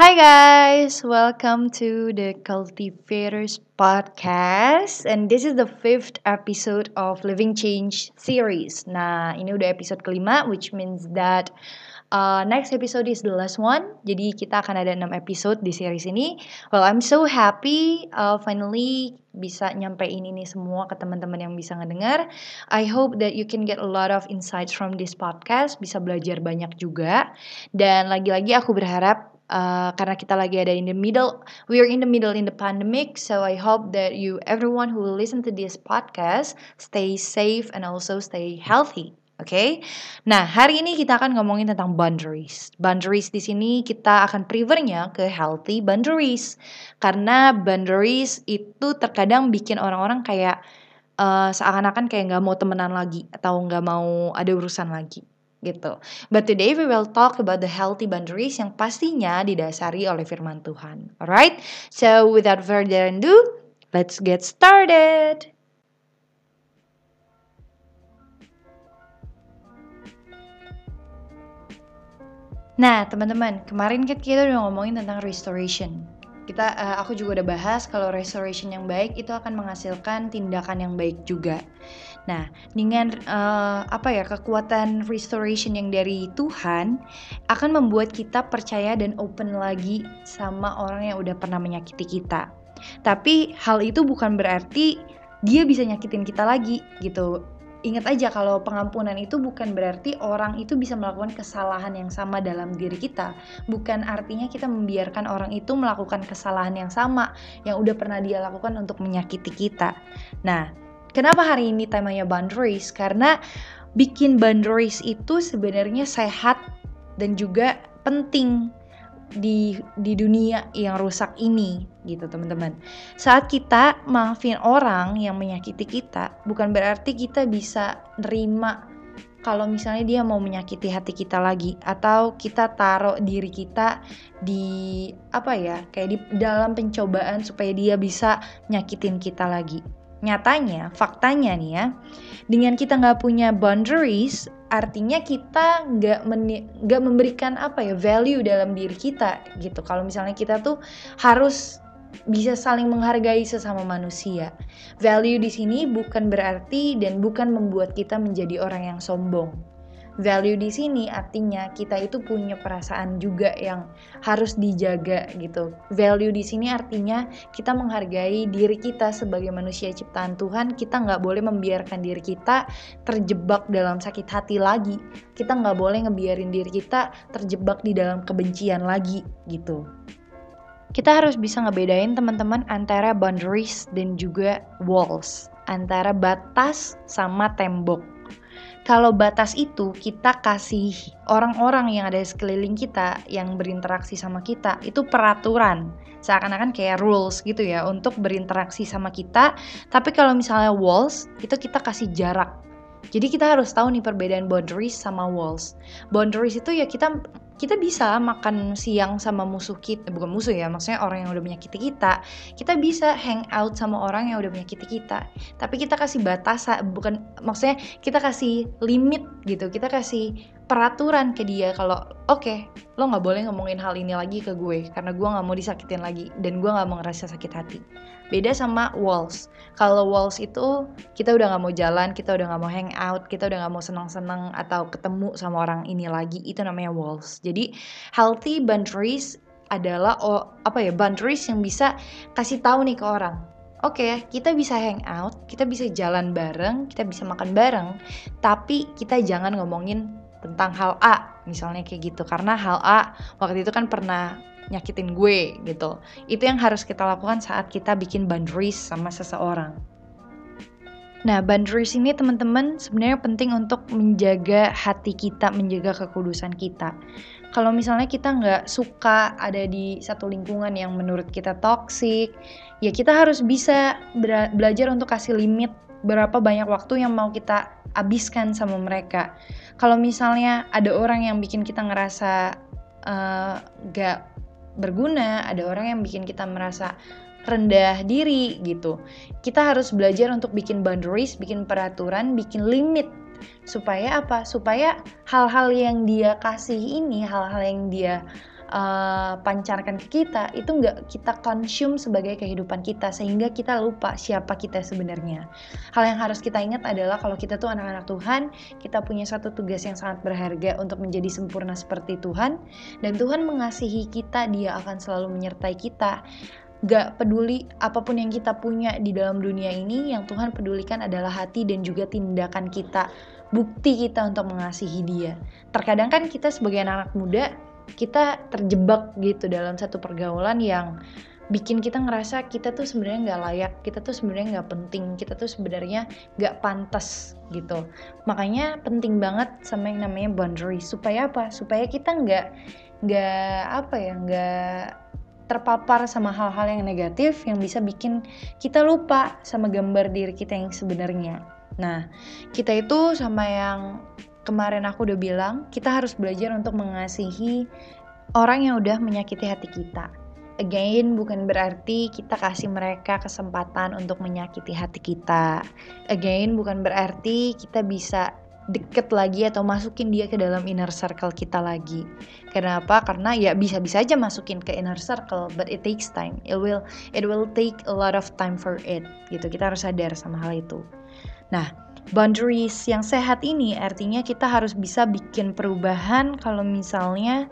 Hi guys, welcome to the Cultivators Podcast and this is the fifth episode of Living Change series. Nah, ini udah episode kelima which means that uh, next episode is the last one. Jadi kita akan ada 6 episode di series ini. Well, I'm so happy uh, finally bisa nyampein ini semua ke teman-teman yang bisa ngedengar. I hope that you can get a lot of insights from this podcast, bisa belajar banyak juga. Dan lagi-lagi aku berharap uh, karena kita lagi ada in the middle we are in the middle in the pandemic so I hope that you everyone who listen to this podcast stay safe and also stay healthy Oke, okay? nah hari ini kita akan ngomongin tentang boundaries. Boundaries di sini kita akan prefernya ke healthy boundaries, karena boundaries itu terkadang bikin orang-orang kayak uh, seakan-akan kayak nggak mau temenan lagi atau nggak mau ada urusan lagi gitu. But today we will talk about the healthy boundaries yang pastinya didasari oleh firman Tuhan. Alright? So without further ado, let's get started. Nah, teman-teman, kemarin kan kita udah ngomongin tentang restoration. Kita uh, aku juga udah bahas kalau restoration yang baik itu akan menghasilkan tindakan yang baik juga. Nah, dengan uh, apa ya kekuatan restoration yang dari Tuhan akan membuat kita percaya dan open lagi sama orang yang udah pernah menyakiti kita. Tapi hal itu bukan berarti dia bisa nyakitin kita lagi gitu. Ingat aja kalau pengampunan itu bukan berarti orang itu bisa melakukan kesalahan yang sama dalam diri kita. Bukan artinya kita membiarkan orang itu melakukan kesalahan yang sama yang udah pernah dia lakukan untuk menyakiti kita. Nah, Kenapa hari ini temanya boundaries? Karena bikin boundaries itu sebenarnya sehat dan juga penting di di dunia yang rusak ini gitu teman-teman. Saat kita maafin orang yang menyakiti kita, bukan berarti kita bisa nerima kalau misalnya dia mau menyakiti hati kita lagi atau kita taruh diri kita di apa ya kayak di dalam pencobaan supaya dia bisa nyakitin kita lagi nyatanya, faktanya nih ya, dengan kita nggak punya boundaries, artinya kita nggak nggak memberikan apa ya value dalam diri kita gitu. Kalau misalnya kita tuh harus bisa saling menghargai sesama manusia. Value di sini bukan berarti dan bukan membuat kita menjadi orang yang sombong value di sini artinya kita itu punya perasaan juga yang harus dijaga gitu. Value di sini artinya kita menghargai diri kita sebagai manusia ciptaan Tuhan. Kita nggak boleh membiarkan diri kita terjebak dalam sakit hati lagi. Kita nggak boleh ngebiarin diri kita terjebak di dalam kebencian lagi gitu. Kita harus bisa ngebedain teman-teman antara boundaries dan juga walls, antara batas sama tembok kalau batas itu kita kasih orang-orang yang ada di sekeliling kita yang berinteraksi sama kita itu peraturan. Seakan-akan kayak rules gitu ya untuk berinteraksi sama kita. Tapi kalau misalnya walls itu kita kasih jarak. Jadi kita harus tahu nih perbedaan boundaries sama walls. Boundaries itu ya kita kita bisa makan siang sama musuh kita bukan musuh ya maksudnya orang yang udah menyakiti kita kita bisa hang out sama orang yang udah menyakiti kita. Tapi kita kasih batas bukan maksudnya kita kasih limit gitu kita kasih peraturan ke dia kalau oke okay, lo nggak boleh ngomongin hal ini lagi ke gue karena gue nggak mau disakitin lagi dan gue nggak mau ngerasa sakit hati. Beda sama walls. Kalau walls itu kita udah nggak mau jalan kita udah nggak mau hang out kita udah nggak mau senang-senang atau ketemu sama orang ini lagi itu namanya walls. Jadi healthy boundaries adalah oh, apa ya boundaries yang bisa kasih tahu nih ke orang. Oke, okay, kita bisa hang out, kita bisa jalan bareng, kita bisa makan bareng, tapi kita jangan ngomongin tentang hal A, misalnya kayak gitu. Karena hal A waktu itu kan pernah nyakitin gue gitu. Itu yang harus kita lakukan saat kita bikin boundaries sama seseorang. Nah, boundaries ini teman-teman sebenarnya penting untuk menjaga hati kita, menjaga kekudusan kita. Kalau misalnya kita nggak suka ada di satu lingkungan yang menurut kita toxic, ya kita harus bisa belajar untuk kasih limit berapa banyak waktu yang mau kita habiskan sama mereka. Kalau misalnya ada orang yang bikin kita ngerasa uh, gak berguna, ada orang yang bikin kita merasa rendah diri gitu. Kita harus belajar untuk bikin boundaries, bikin peraturan, bikin limit supaya apa? Supaya hal-hal yang dia kasih ini, hal-hal yang dia uh, pancarkan ke kita itu nggak kita consume sebagai kehidupan kita sehingga kita lupa siapa kita sebenarnya. Hal yang harus kita ingat adalah kalau kita tuh anak-anak Tuhan, kita punya satu tugas yang sangat berharga untuk menjadi sempurna seperti Tuhan dan Tuhan mengasihi kita, Dia akan selalu menyertai kita. Gak peduli apa pun yang kita punya di dalam dunia ini, yang Tuhan pedulikan adalah hati dan juga tindakan kita, bukti kita untuk mengasihi Dia. Terkadang kan kita sebagai anak-anak muda kita terjebak gitu dalam satu pergaulan yang bikin kita ngerasa kita tuh sebenarnya nggak layak, kita tuh sebenarnya nggak penting, kita tuh sebenarnya nggak pantas gitu. Makanya penting banget sama yang namanya boundary. Supaya apa? Supaya kita nggak nggak apa ya nggak terpapar sama hal-hal yang negatif yang bisa bikin kita lupa sama gambar diri kita yang sebenarnya. Nah, kita itu sama yang kemarin aku udah bilang, kita harus belajar untuk mengasihi orang yang udah menyakiti hati kita. Again, bukan berarti kita kasih mereka kesempatan untuk menyakiti hati kita. Again, bukan berarti kita bisa deket lagi atau masukin dia ke dalam inner circle kita lagi. Kenapa? Karena ya bisa-bisa aja masukin ke inner circle, but it takes time. It will it will take a lot of time for it. Gitu. Kita harus sadar sama hal itu. Nah, boundaries yang sehat ini artinya kita harus bisa bikin perubahan kalau misalnya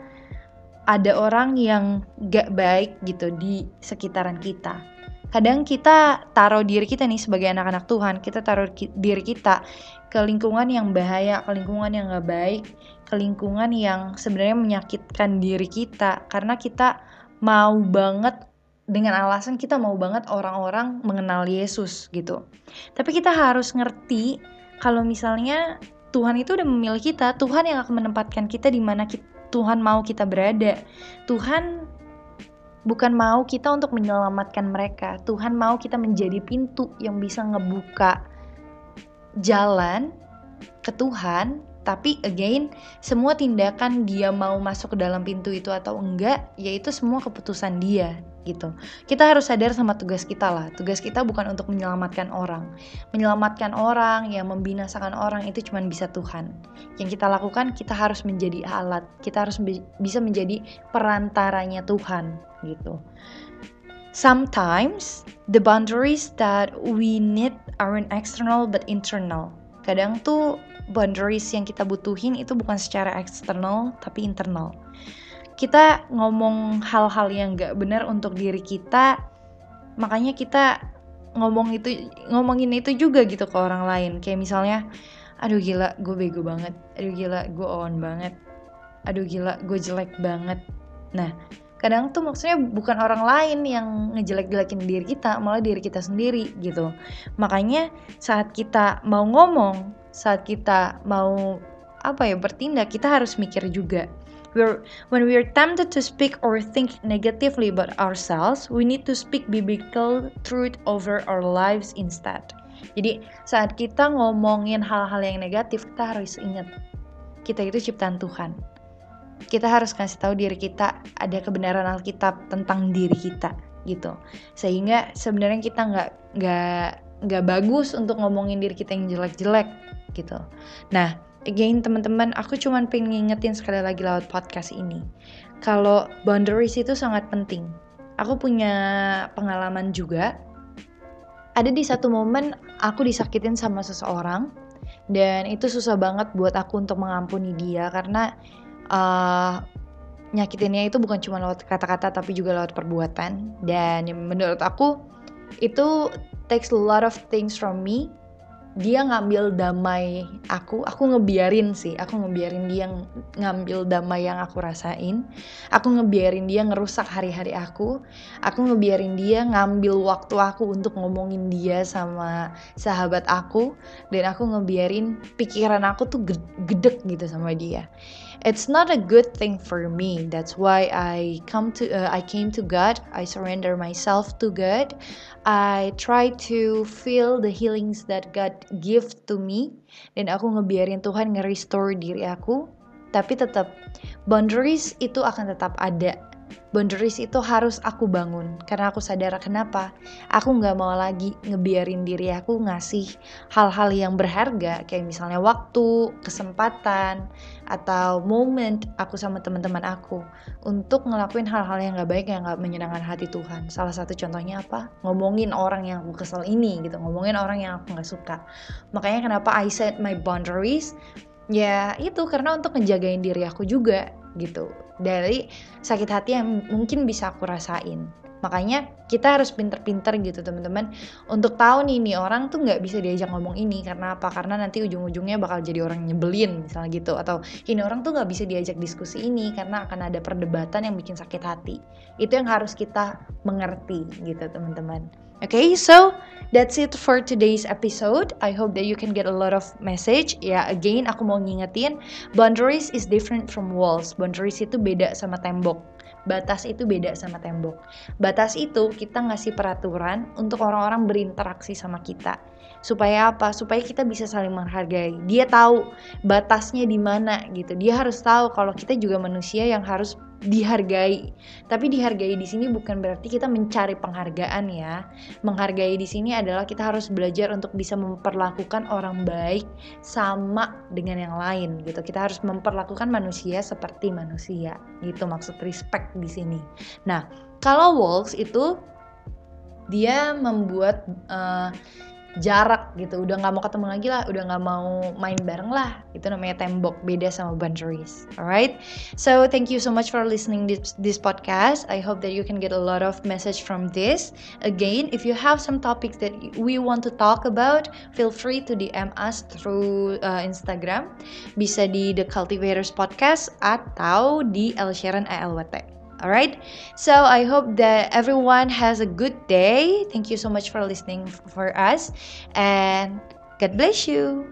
ada orang yang gak baik gitu di sekitaran kita. Kadang kita taruh diri kita nih sebagai anak-anak Tuhan, kita taruh diri kita ke lingkungan yang bahaya, ke lingkungan yang gak baik, ke lingkungan yang sebenarnya menyakitkan diri kita karena kita mau banget dengan alasan kita mau banget orang-orang mengenal Yesus gitu. Tapi kita harus ngerti kalau misalnya Tuhan itu udah memilih kita, Tuhan yang akan menempatkan kita di mana Tuhan mau kita berada. Tuhan bukan mau kita untuk menyelamatkan mereka. Tuhan mau kita menjadi pintu yang bisa ngebuka jalan ke Tuhan tapi again semua tindakan dia mau masuk ke dalam pintu itu atau enggak yaitu semua keputusan dia gitu. Kita harus sadar sama tugas kita lah. Tugas kita bukan untuk menyelamatkan orang. Menyelamatkan orang yang membinasakan orang itu cuma bisa Tuhan. Yang kita lakukan kita harus menjadi alat. Kita harus bisa menjadi perantaranya Tuhan gitu. Sometimes the boundaries that we need aren't external but internal kadang tuh boundaries yang kita butuhin itu bukan secara eksternal tapi internal. Kita ngomong hal-hal yang gak benar untuk diri kita, makanya kita ngomong itu ngomongin itu juga gitu ke orang lain. Kayak misalnya, aduh gila gue bego banget, aduh gila gue on banget, aduh gila gue jelek banget. Nah, kadang tuh maksudnya bukan orang lain yang ngejelek-jelekin diri kita malah diri kita sendiri gitu. Makanya saat kita mau ngomong saat kita mau apa ya bertindak kita harus mikir juga. We're when we're tempted to speak or think negatively about ourselves we need to speak biblical truth over our lives instead. Jadi saat kita ngomongin hal-hal yang negatif kita harus ingat kita itu ciptaan Tuhan kita harus kasih tahu diri kita ada kebenaran Alkitab tentang diri kita gitu sehingga sebenarnya kita nggak nggak nggak bagus untuk ngomongin diri kita yang jelek-jelek gitu. Nah, again teman-teman, aku cuma pengen ngingetin sekali lagi lewat podcast ini. Kalau boundaries itu sangat penting. Aku punya pengalaman juga. Ada di satu momen aku disakitin sama seseorang dan itu susah banget buat aku untuk mengampuni dia karena uh, nyakitinnya itu bukan cuma lewat kata-kata tapi juga lewat perbuatan. Dan menurut aku itu takes a lot of things from me. Dia ngambil damai aku. Aku ngebiarin sih. Aku ngebiarin dia ngambil damai yang aku rasain. Aku ngebiarin dia ngerusak hari-hari aku. Aku ngebiarin dia ngambil waktu aku untuk ngomongin dia sama sahabat aku. Dan aku ngebiarin pikiran aku tuh gedek gitu sama dia it's not a good thing for me. That's why i come to uh, i came to god. I surrender myself to god. I try to feel the healings that god give to me. Dan aku ngebiarin Tuhan nge-restore diri aku. Tapi tetap boundaries itu akan tetap ada boundaries itu harus aku bangun karena aku sadar kenapa. Aku nggak mau lagi ngebiarin diri aku ngasih hal-hal yang berharga kayak misalnya waktu kesempatan atau moment aku sama teman-teman aku untuk ngelakuin hal-hal yang nggak baik yang nggak menyenangkan hati Tuhan. Salah satu contohnya apa? Ngomongin orang yang aku kesel ini gitu. Ngomongin orang yang aku nggak suka. Makanya kenapa I set my boundaries? Ya itu karena untuk ngejagain diri aku juga gitu dari sakit hati yang mungkin bisa aku rasain makanya kita harus pinter-pinter gitu teman-teman untuk tahu nih nih orang tuh nggak bisa diajak ngomong ini karena apa karena nanti ujung-ujungnya bakal jadi orang nyebelin misalnya gitu atau ini orang tuh nggak bisa diajak diskusi ini karena akan ada perdebatan yang bikin sakit hati itu yang harus kita mengerti gitu teman-teman Okay, so that's it for today's episode. I hope that you can get a lot of message. Ya, yeah, again aku mau ngingetin, boundaries is different from walls. Boundaries itu beda sama tembok. Batas itu beda sama tembok. Batas itu kita ngasih peraturan untuk orang-orang berinteraksi sama kita. Supaya apa? Supaya kita bisa saling menghargai. Dia tahu batasnya di mana gitu. Dia harus tahu kalau kita juga manusia yang harus dihargai. Tapi dihargai di sini bukan berarti kita mencari penghargaan ya. Menghargai di sini adalah kita harus belajar untuk bisa memperlakukan orang baik sama dengan yang lain gitu. Kita harus memperlakukan manusia seperti manusia. Gitu maksud respect di sini. Nah, kalau walls itu dia membuat uh, jarak gitu. Udah nggak mau ketemu lagi lah udah nggak mau main bareng lah. Itu namanya tembok beda sama boundaries. Alright? So thank you so much for listening this this podcast. I hope that you can get a lot of message from this. Again if you have some topics that we want to talk about feel free to DM us through uh, Instagram. Bisa di The Cultivators Podcast atau di El Sharon ALWT all right? So i hope that everyone has a good day. Thank you so much for listening for us and god bless you